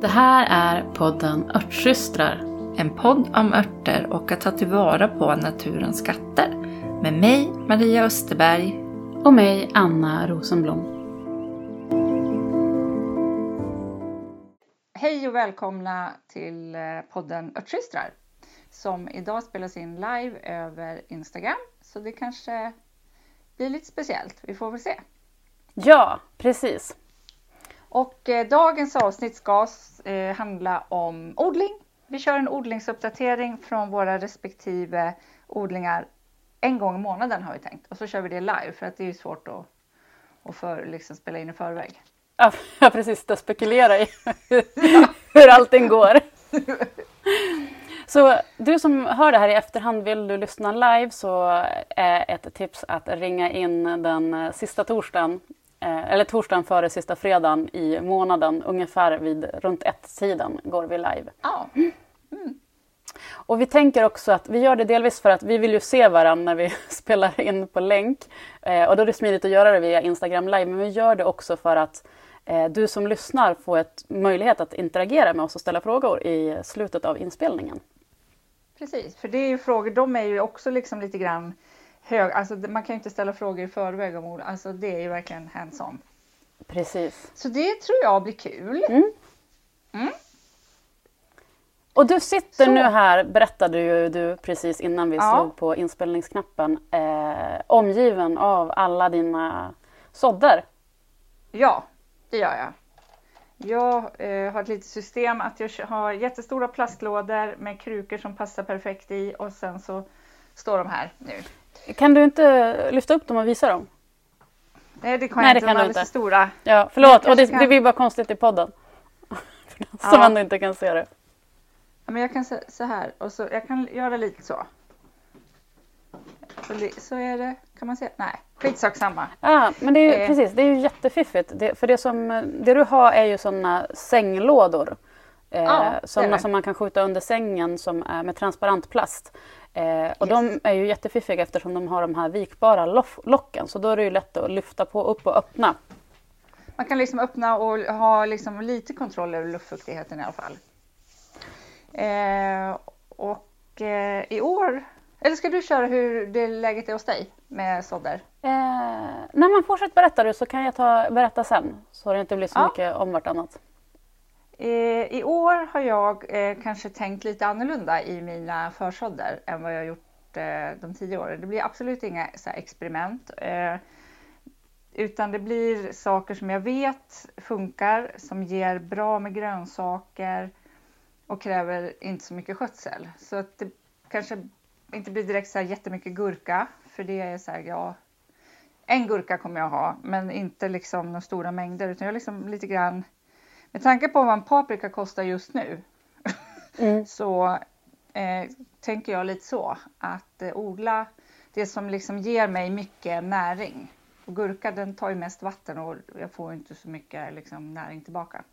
Det här är podden Örtsystrar. En podd om örter och att ta tillvara på naturens skatter. Med mig, Maria Österberg. Och mig, Anna Rosenblom. Hej och välkomna till eh, podden Örtsystrar. Som idag spelas in live över Instagram. Så det kanske blir lite speciellt. Vi får väl se. Ja, precis. Och eh, dagens avsnitt ska eh, handla om odling. Vi kör en odlingsuppdatering från våra respektive odlingar en gång i månaden har vi tänkt. Och så kör vi det live för att det är svårt att, att för, liksom spela in i förväg. Ja, precis. Att spekulera i hur allting går. Så du som hör det här i efterhand, vill du lyssna live så är ett tips att ringa in den sista torsdagen Eh, eller torsdagen före sista fredagen i månaden, ungefär vid runt ett-tiden går vi live. Ja. Mm. Och vi tänker också att vi gör det delvis för att vi vill ju se varandra när vi spelar in på länk. Eh, och då är det smidigt att göra det via Instagram live, men vi gör det också för att eh, du som lyssnar får ett möjlighet att interagera med oss och ställa frågor i slutet av inspelningen. Precis, för det är ju frågor, de är ju också liksom lite grann hög, alltså man kan ju inte ställa frågor i förväg om ord, alltså det är ju verkligen hands-on. Precis. Så det tror jag blir kul. Mm. Mm. Och du sitter Så. nu här, berättade ju du precis innan vi Ja. slog på inspelningsknappen, eh, omgiven av alla dina sådder. Ja, det gör jag. Jag eh, har ett litet system att jag har jättestora plastlådor med krukor som passar perfekt i och sen så står de här nu. Kan du inte lyfta upp dem och visa dem? Nej, det kan Nej, jag det inte. kan De är inte. för stora. Ja, förlåt. Och det, kanske det kan- blir bara konstigt i podden. För den som Ja. ändå inte kan se det. Ja, men jag kan se så här och så jag kan göra lite så. Så, så är det. Kan man se? Nej, skitsak samma. Ja, men det är ju, Eh. precis, det är ju jättefiffigt. Det, för det, som, det du har är ju sådana sänglådor. Eh, Ja, sådana som man kan skjuta under sängen som är med transparent plast. Eh, och de är ju jättefiffiga eftersom de har de här vikbara locken. Så då är det ju lätt att lyfta på, upp och öppna. Man kan liksom öppna och ha liksom lite kontroll över luftfuktigheten i alla fall. Eh, och eh, i år, eller ska du köra hur det läget är hos dig med sådder? Eh, när man fortsätter berätta du så kan jag ta, berätta sen. Så det inte blir så Ja. mycket om vartannat. Eh, I år har jag eh, kanske tänkt lite annorlunda i mina försådder än vad jag gjort eh, de tio åren. Det blir absolut inga så här, experiment. Eh, utan det blir saker som jag vet funkar, som ger bra med grönsaker och kräver inte så mycket skötsel. Så att det kanske inte blir direkt så här jättemycket gurka, för det är så här, ja, en gurka kommer jag ha, men inte liksom några stora mängder, utan jag liksom lite grann med tanke på vad en paprika kostar just nu Mm. så eh, tänker jag lite så att eh, odla det som liksom ger mig mycket näring. Och gurka den tar ju mest vatten och jag får inte så mycket liksom, näring tillbaka.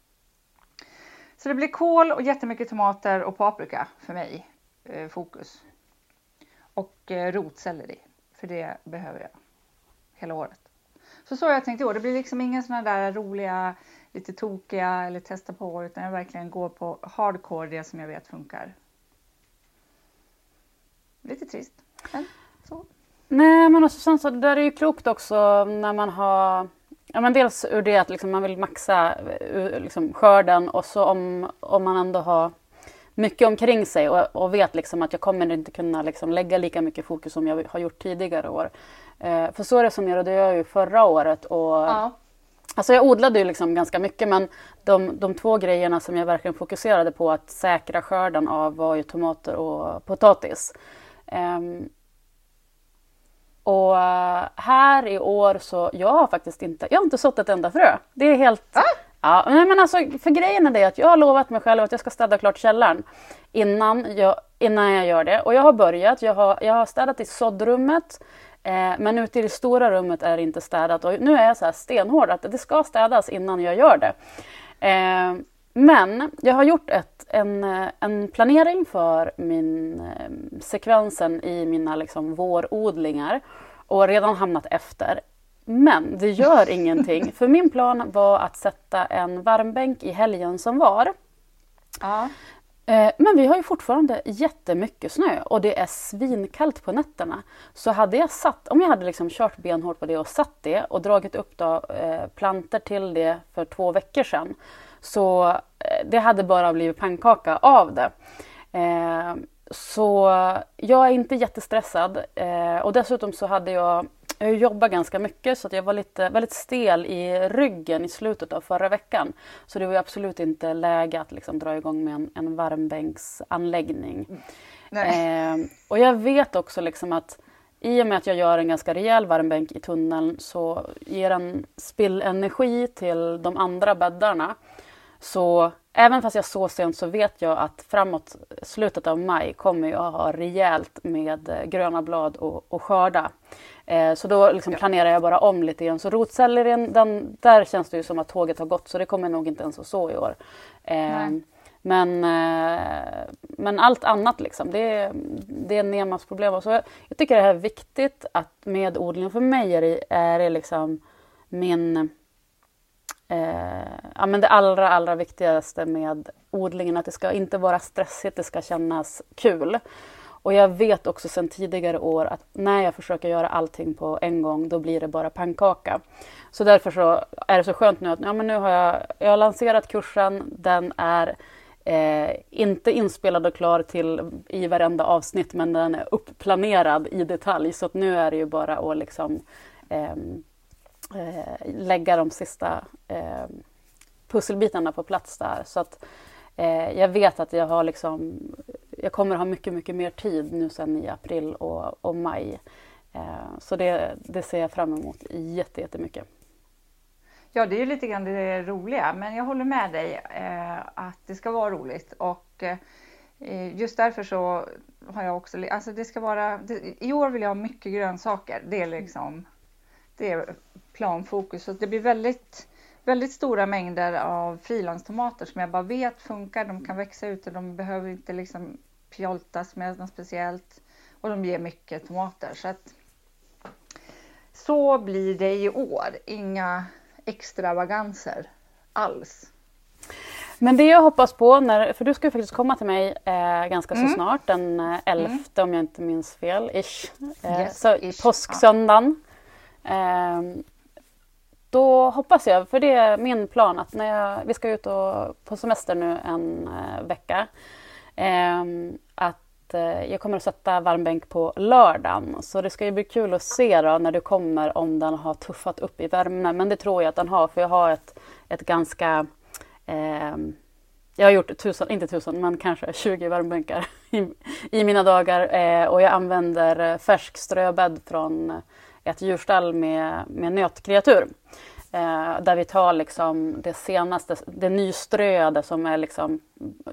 Så det blir kål och jättemycket tomater och paprika för mig, eh, fokus. Och eh, rotselleri, för det behöver jag hela året. Så så har jag tänkt i år. Det blir liksom inga sådana där roliga, lite tokiga eller testa på utan jag verkligen går på hardcore, det som jag vet funkar. Lite trist, men så. Nej, men också, sen så där är det ju klokt också när man har Ja, men dels ur det att liksom man vill maxa eh, liksom skörden och så om, om man ändå har mycket omkring sig och, och vet liksom att jag kommer inte kunna liksom lägga lika mycket fokus som jag har gjort tidigare år. Eh, för så som jag, ju förra året. Och, Ja, Alltså jag odlade ju liksom ganska mycket men de, de två grejerna som jag verkligen fokuserade på att säkra skörden av var ju tomater och potatis. Ehm, och eh, här i år så, jag har faktiskt inte, jag har inte sått ett enda frö. Det är helt... Ja, nej, men alltså, för grejen är det att jag har lovat mig själv att jag ska städa klart källaren innan jag, innan jag gör det. Och jag har börjat, jag har, jag har städat i såddrummet men ute i det stora rummet är det inte städat. Och nu är jag så här stenhård att det ska städas innan jag gör det. Eh, men jag har gjort ett, en, eh, en planering för min eh, sekvensen i mina liksom, vårodlingar och redan hamnat efter. Men det gör ingenting, för min plan var att sätta en varmbänk i helgen som var. Ja. Eh, men vi har ju fortfarande jättemycket snö och det är svinkallt på nätterna. Så hade jag satt, om jag hade liksom kört benhårt på det och satt det och dragit upp då, eh, planter till det för två veckor sedan. Så eh, det hade bara blivit pannkaka av det. Eh, så jag är inte jättestressad eh, och dessutom så hade jag jag har jobbat ganska mycket så att jag var lite, väldigt stel i ryggen i slutet av förra veckan. Så det var absolut inte läge att liksom dra igång med en, en varmbänksanläggning. Eh, och jag vet också liksom att i och med att jag gör en ganska rejäl varmbänk i tunneln så ger den spillenergi till de andra bäddarna. Så även fast jag så sent så vet jag att framåt slutet av maj kommer jag ha rejält med eh, gröna blad och, och skörda. Eh, så då liksom planerar jag bara om lite grann. Så rotsellerin, den, där känns det ju som att tåget har gått så det kommer nog inte ens att så i år. Eh, men, eh, men allt annat liksom, det, det är Nemas problem. Så jag, jag tycker det här är viktigt att med odlingen, för mig är det, är det liksom min Eh, ja, men det allra, allra viktigaste med odlingen att det ska inte vara stressigt, det ska kännas kul. Och jag vet också sedan tidigare år att när jag försöker göra allting på en gång då blir det bara pannkaka. Så därför så är det så skönt nu att ja, men nu har jag, jag har lanserat kursen, den är eh, inte inspelad och klar till i varenda avsnitt men den är uppplanerad i detalj så att nu är det ju bara att liksom eh, eh, lägga de sista eh, pusselbitarna på plats där. Så att eh, jag vet att jag har liksom, jag kommer ha mycket, mycket mer tid nu sen i april och, och maj. Eh, så det, det ser jag fram emot jätte, jättemycket. Ja, det är ju lite grann det roliga, men jag håller med dig eh, att det ska vara roligt och eh, just därför så har jag också, alltså det ska vara, det, i år vill jag ha mycket grönsaker. Det är liksom, det är planfokus. Så det blir väldigt, väldigt stora mängder av frilandstomater som jag bara vet funkar. De kan växa ute, de behöver inte liksom pjoltas med något speciellt och de ger mycket tomater. Så, att, så blir det i år. Inga extravaganser alls. Men det jag hoppas på, när, för du ska ju faktiskt komma till mig eh, ganska mm. så snart, den 11 mm. om jag inte minns fel, ish. Eh, yes, så ish. påsksöndagen. Eh, Ehm, då hoppas jag, för det är min plan, att när jag, vi ska ut och, på semester nu en eh, vecka, eh, att eh, jag kommer att sätta varmbänk på lördagen. Så det ska ju bli kul att se då när du kommer om den har tuffat upp i värmen. Men det tror jag att den har, för jag har ett, ett ganska Eh, jag har gjort tusen, inte tusen, men kanske 20 värmebänkar i, i mina dagar eh, och jag använder eh, färsk ströbädd från ett djurstall med, med nötkreatur. Eh, där vi tar liksom det senaste, det nyströade som är liksom,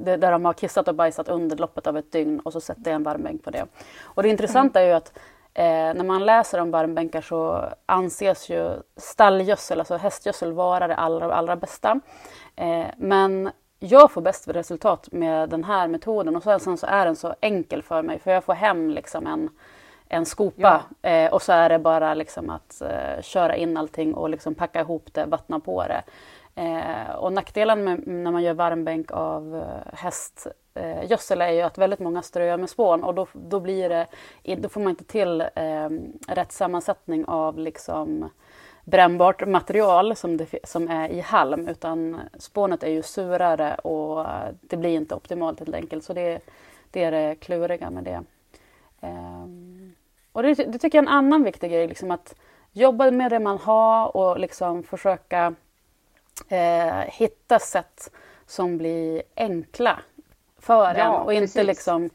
det, där de har kissat och bajsat under loppet av ett dygn och så sätter jag en varmbänk på det. Och det intressanta är ju att eh, när man läser om varmbänkar så anses ju stallgödsel, alltså hästgödsel, vara det allra, allra bästa. Eh, men jag får bäst resultat med den här metoden och sen så är den så enkel för mig för jag får hem liksom en en skopa ja. eh, och så är det bara liksom att eh, köra in allting och liksom packa ihop det, vattna på det. Eh, och nackdelen med, när man gör varmbänk av eh, hästgödsel är ju att väldigt många ströar med spån och då, då, blir det, då får man inte till eh, rätt sammansättning av liksom brännbart material som, det, som är i halm utan spånet är ju surare och det blir inte optimalt helt enkelt. Så det, det är det kluriga med det. Um, och det, det, tycker jag är en annan viktig grej, liksom att jobba med det man har och liksom försöka eh, hitta sätt som blir enkla för ja, en och inte precis. liksom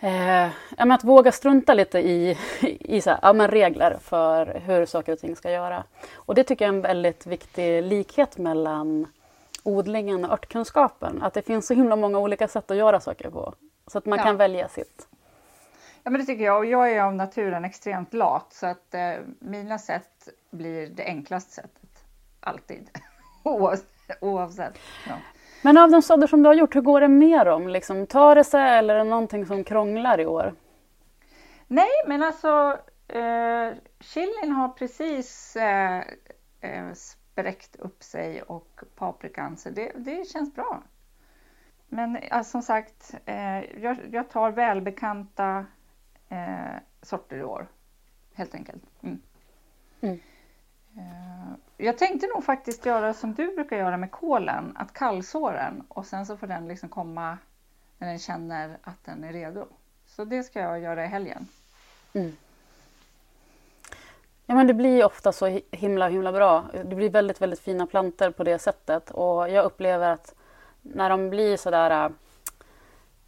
eh, att våga strunta lite i, i så här, ja, men regler för hur saker och ting ska göra. Och det tycker jag är en väldigt viktig likhet mellan odlingen och örtkunskapen. Att det finns så himla många olika sätt att göra saker på. Så att man ja. kan välja sitt. Ja, men det tycker jag. Och jag är av naturen extremt lat så att eh, mina sätt blir det enklaste sättet. Alltid. Oavsett. Ja. Men av de sådder som du har gjort, hur går det med dem? Liksom, tar det sig eller är det någonting som krånglar i år? Nej, men alltså eh, chilin har precis eh, eh, spräckt upp sig och paprikan så det, det känns bra. men alltså, som sagt, eh, jag, jag, tar välbekanta eh, sorter i år. Helt enkelt. Mm. Mm. Eh, jag tänkte nog faktiskt göra som du brukar göra med kålen, att kallsåren och sen så får den liksom komma när den känner att den är redo. Så det ska jag göra i helgen. Mm. Ja men det blir ofta så himla himla bra. Det blir väldigt väldigt fina planter på det sättet och jag upplever att när de blir sådär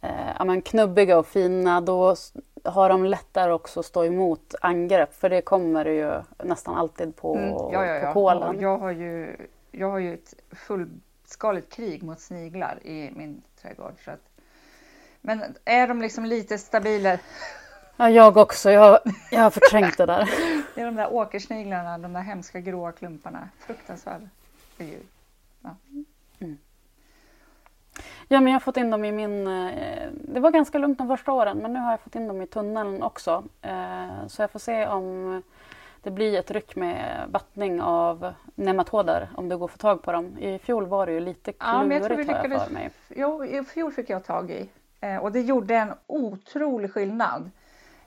eh, ja, men knubbiga och fina då har de lättare också att stå emot angrepp för det kommer ju nästan alltid på, mm, ja, ja, ja. på kolen. Jag har, ju, jag har ju ett fullskaligt krig mot sniglar i min trädgård. Så att, men är de liksom lite stabilare Ja, jag också. Jag, jag har förträngt det där. det är de där åkersniglarna, de där hemska gråa klumparna. Fruktansvärda djur. Ja. Ja, men jag har fått in dem i min... Eh, det var ganska lugnt de första åren, men nu har jag fått in dem i tunneln också. Eh, så jag får se om det blir ett ryck med vattning av nematoder om det går att få tag på dem. I fjol var det ju lite klurigt ja, har jag för mig. Jo, i fjol fick jag tag i eh, och det gjorde en otrolig skillnad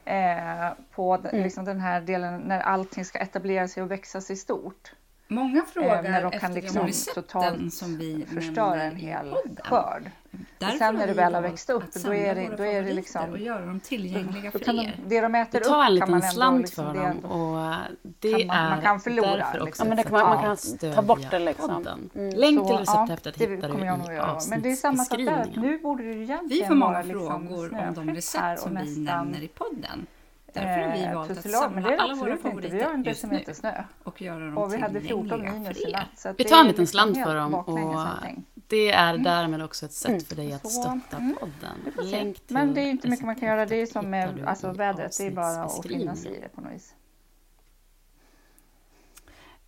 eh, på mm. liksom den här delen när allting ska etablera sig och växa sig stort. Många eh, frågar eh, när de kan liksom totalt som vi förstöra en hel skörd. Därför sen när det väl har växt upp, då är det, då är det liksom... Och göra dem tillgängliga för er. det de äter upp kan en liten slant liksom, för dem och det kan man, är man kan förlora. Därför liksom. ja, men det kan man, man kan ta bort det liksom. Mm. Länk till recepthäftet ja, hittar du i Men det är samma sak där, nu borde det egentligen Vi får många liksom frågor om de recept som vi nämner i podden. Därför har vi eh, valt att samla alla våra favoriter just nu och göra dem och vi hade 14 minus i natt. Vi tar en liten slant för dem och det är mm. därmed också ett sätt mm. för dig att stötta mm. podden. Länk till Men det är inte mycket man kan göra. Det är som med alltså, vädret. Det är bara att finna sig i det på något vis.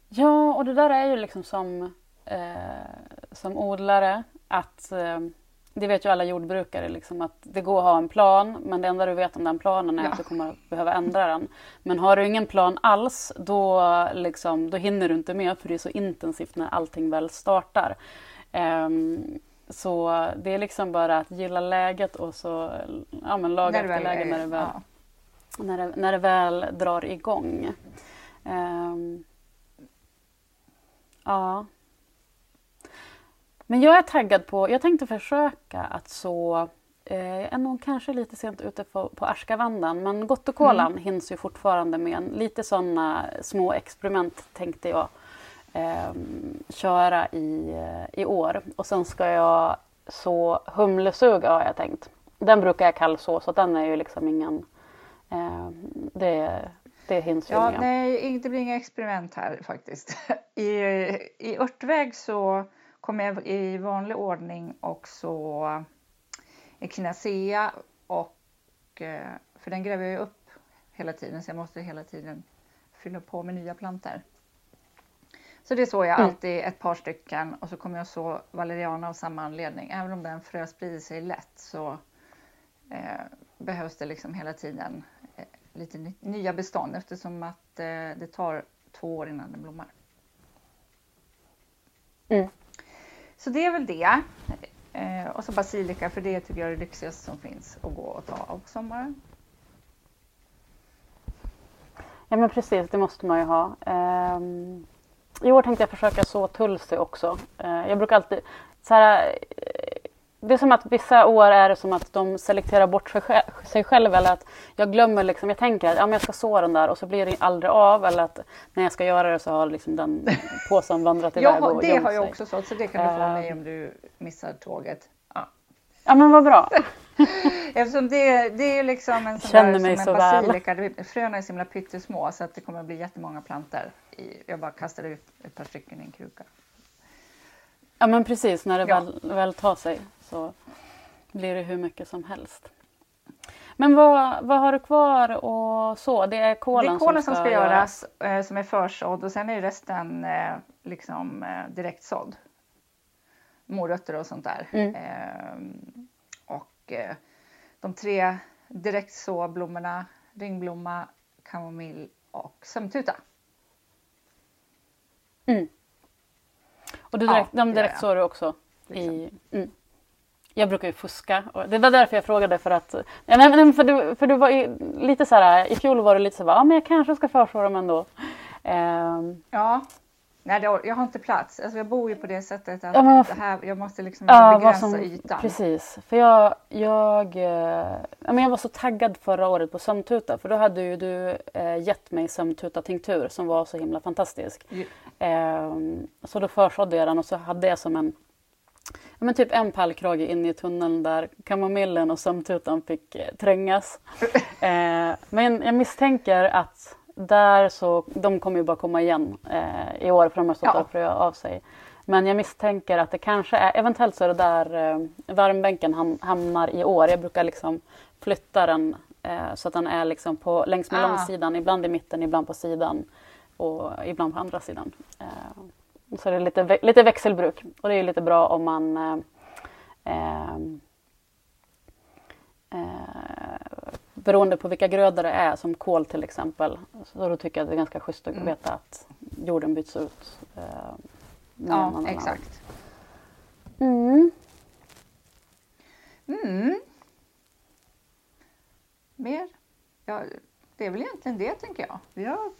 Ja, och det där är ju liksom som, eh, som odlare att eh, det vet ju alla jordbrukare, liksom, att det går att ha en plan men det enda du vet om den planen är ja. att du kommer att behöva ändra den. Men har du ingen plan alls då, liksom, då hinner du inte med för det är så intensivt när allting väl startar. Um, så det är liksom bara att gilla läget och så ja, men laga efter läge när det väl, ja. när det, när det väl drar igång. Um, ja. Men jag är taggad på, jag tänkte försöka att så eh, är nog kanske lite sent ute på, på Askavandan men Gottokolan mm. hinns ju fortfarande med. En, lite sådana små experiment tänkte jag eh, köra i, eh, i år. Och sen ska jag så humlesuga har jag tänkt. Den brukar jag kallså så den är ju liksom ingen... Eh, det, det hinns ja, med. Nej, det blir inga experiment här faktiskt. I, i örtväg så kommer jag i vanlig ordning också Echinacea och eh, för den gräver jag upp hela tiden så jag måste hela tiden fylla på med nya planter. Så det sår jag mm. alltid ett par stycken och så kommer jag så valeriana av samma anledning. Även om den frö sprider sig lätt så eh, behövs det liksom hela tiden eh, lite nya bestånd eftersom att eh, det tar två år innan den blommar. Mm. Så det är väl det. Eh, och så basilika för det tycker jag är det lyxigaste som finns att gå och ta av på sommaren. Ja men precis, det måste man ju ha. Eh, I år tänkte jag försöka så tulsi också. Eh, jag brukar alltid så här, det är som att vissa år är det som att de selekterar bort sig, själv, sig själv eller att jag glömmer liksom, jag tänker att ja, men jag ska så den där och så blir det aldrig av eller att när jag ska göra det så har liksom den påsen vandrat iväg och Det har jag också sålt så det kan du få av mig om du missar tåget. Ja, ja men vad bra. Eftersom det, det är liksom en sån Känner där, mig som en basilika. Väl. Fröna är så himla pyttesmå så att det kommer att bli jättemånga plantor. I, jag bara kastar ut ett par stycken i en kruka. Ja men precis, när det ja. väl, väl tar sig så blir det hur mycket som helst. Men vad, vad har du kvar och så? Det är kolen, det är kolen som ska, som ska göras, eh, som är försådd och sen är resten eh, liksom eh, direktsådd. Morötter och sånt där. Mm. Eh, och de tre direktsåblommorna, ringblomma, kamomill och sömntuta. Mm. Och du direkt, ja, de direktsår du också? I, mm. jag brukar ju fuska. Det var därför jag frågade för att... Ja, men, för, du, för du var i, lite så här, i fjol var du lite så här, ja men jag kanske ska föreslå dem ändå. Um, ja, Nej, det, jag har inte plats. Alltså, jag bor ju på det sättet att ja, men, det här, jag måste liksom ja, begränsa som, ytan. Precis, för jag, jag, eh, jag var så taggad förra året på sömntuta för då hade ju du eh, gett mig sömntuta-tinktur som var så himla fantastisk. Eh, så då försådde jag den och så hade jag som en Ja, men typ en pallkrage in i tunneln där kamomillen och sömntutan fick eh, trängas. Eh, men jag misstänker att där så, de kommer ju bara komma igen eh, i år för de har stått ja. och fröat av sig. Men jag misstänker att det kanske är, eventuellt så är det där eh, värmbänken ham, hamnar i år. Jag brukar liksom flytta den eh, så att den är liksom på, längs med ah. långsidan, ibland i mitten, ibland på sidan och ibland på andra sidan. Eh, så det är lite, lite växelbruk och det är lite bra om man eh, eh beroende på vilka grödor det är, som kål till exempel. Så då tycker jag att det är ganska schysst att mm. veta att jorden byts ut. Eh, ja, exakt. Mm. Mm. Mer? Ja, det är väl egentligen det, tänker jag. Vi har,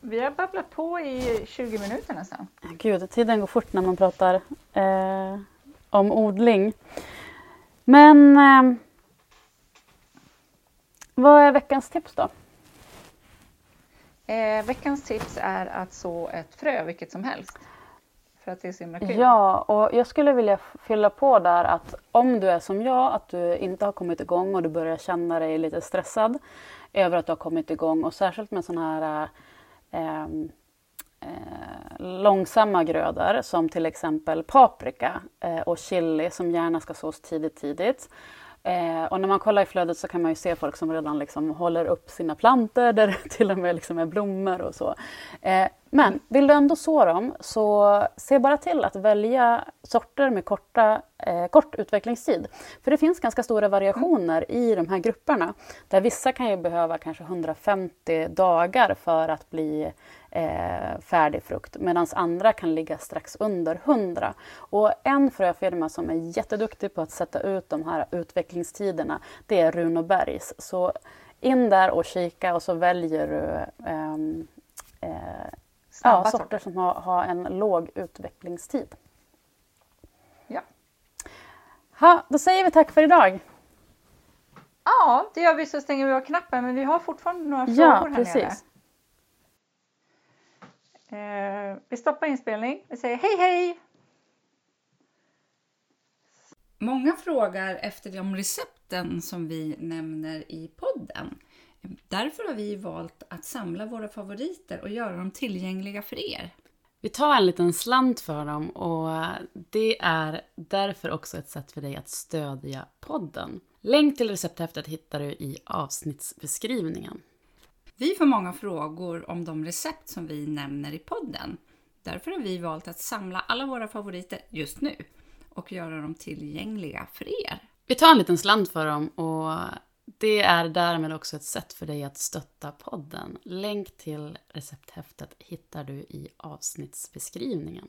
vi har babblat på i 20 minuter nästan. Gud, tiden går fort när man pratar eh, om odling. Men eh, vad är veckans tips då? Eh, veckans tips är att så ett frö, vilket som helst. För att det är så himla kul. Ja, och jag skulle vilja fylla på där att om du är som jag, att du inte har kommit igång och du börjar känna dig lite stressad över att du har kommit igång och särskilt med sådana här eh, eh, långsamma grödor som till exempel paprika eh, och chili som gärna ska sås tidigt tidigt. Eh, och när man kollar i flödet så kan man ju se folk som redan liksom håller upp sina planter där det till och med liksom är blommor och så. Eh, men vill du ändå så dem så se bara till att välja sorter med korta, eh, kort utvecklingstid. För det finns ganska stora variationer i de här grupperna. Där vissa kan ju behöva kanske 150 dagar för att bli eh, färdig frukt medan andra kan ligga strax under 100. Och en fröfirma som är jätteduktig på att sätta ut de här utvecklingstiderna det är Runobergs. Så in där och kika och så väljer du ehm, eh, ja, sorter som har, har, en låg utvecklingstid. Ja. Ha, då säger vi tack för idag. Ja, det gör vi så stänger vi av knappen men vi har fortfarande några frågor ja, här precis. nere. Eh, vi stoppar inspelning. Vi säger hej hej! Många frågar efter de recepten som vi nämner i podden. Därför har vi valt att samla våra favoriter och göra dem tillgängliga för er. Vi tar en liten slant för dem och det är därför också ett sätt för dig att stödja podden. Länk till recepthäftet hittar du i avsnittsbeskrivningen. Vi får många frågor om de recept som vi nämner i podden. Därför har vi valt att samla alla våra favoriter just nu och göra dem tillgängliga för er. Vi tar en liten slant för dem och det är därmed också ett sätt för dig att stötta podden. Länk till recepthäftet hittar du i avsnittsbeskrivningen.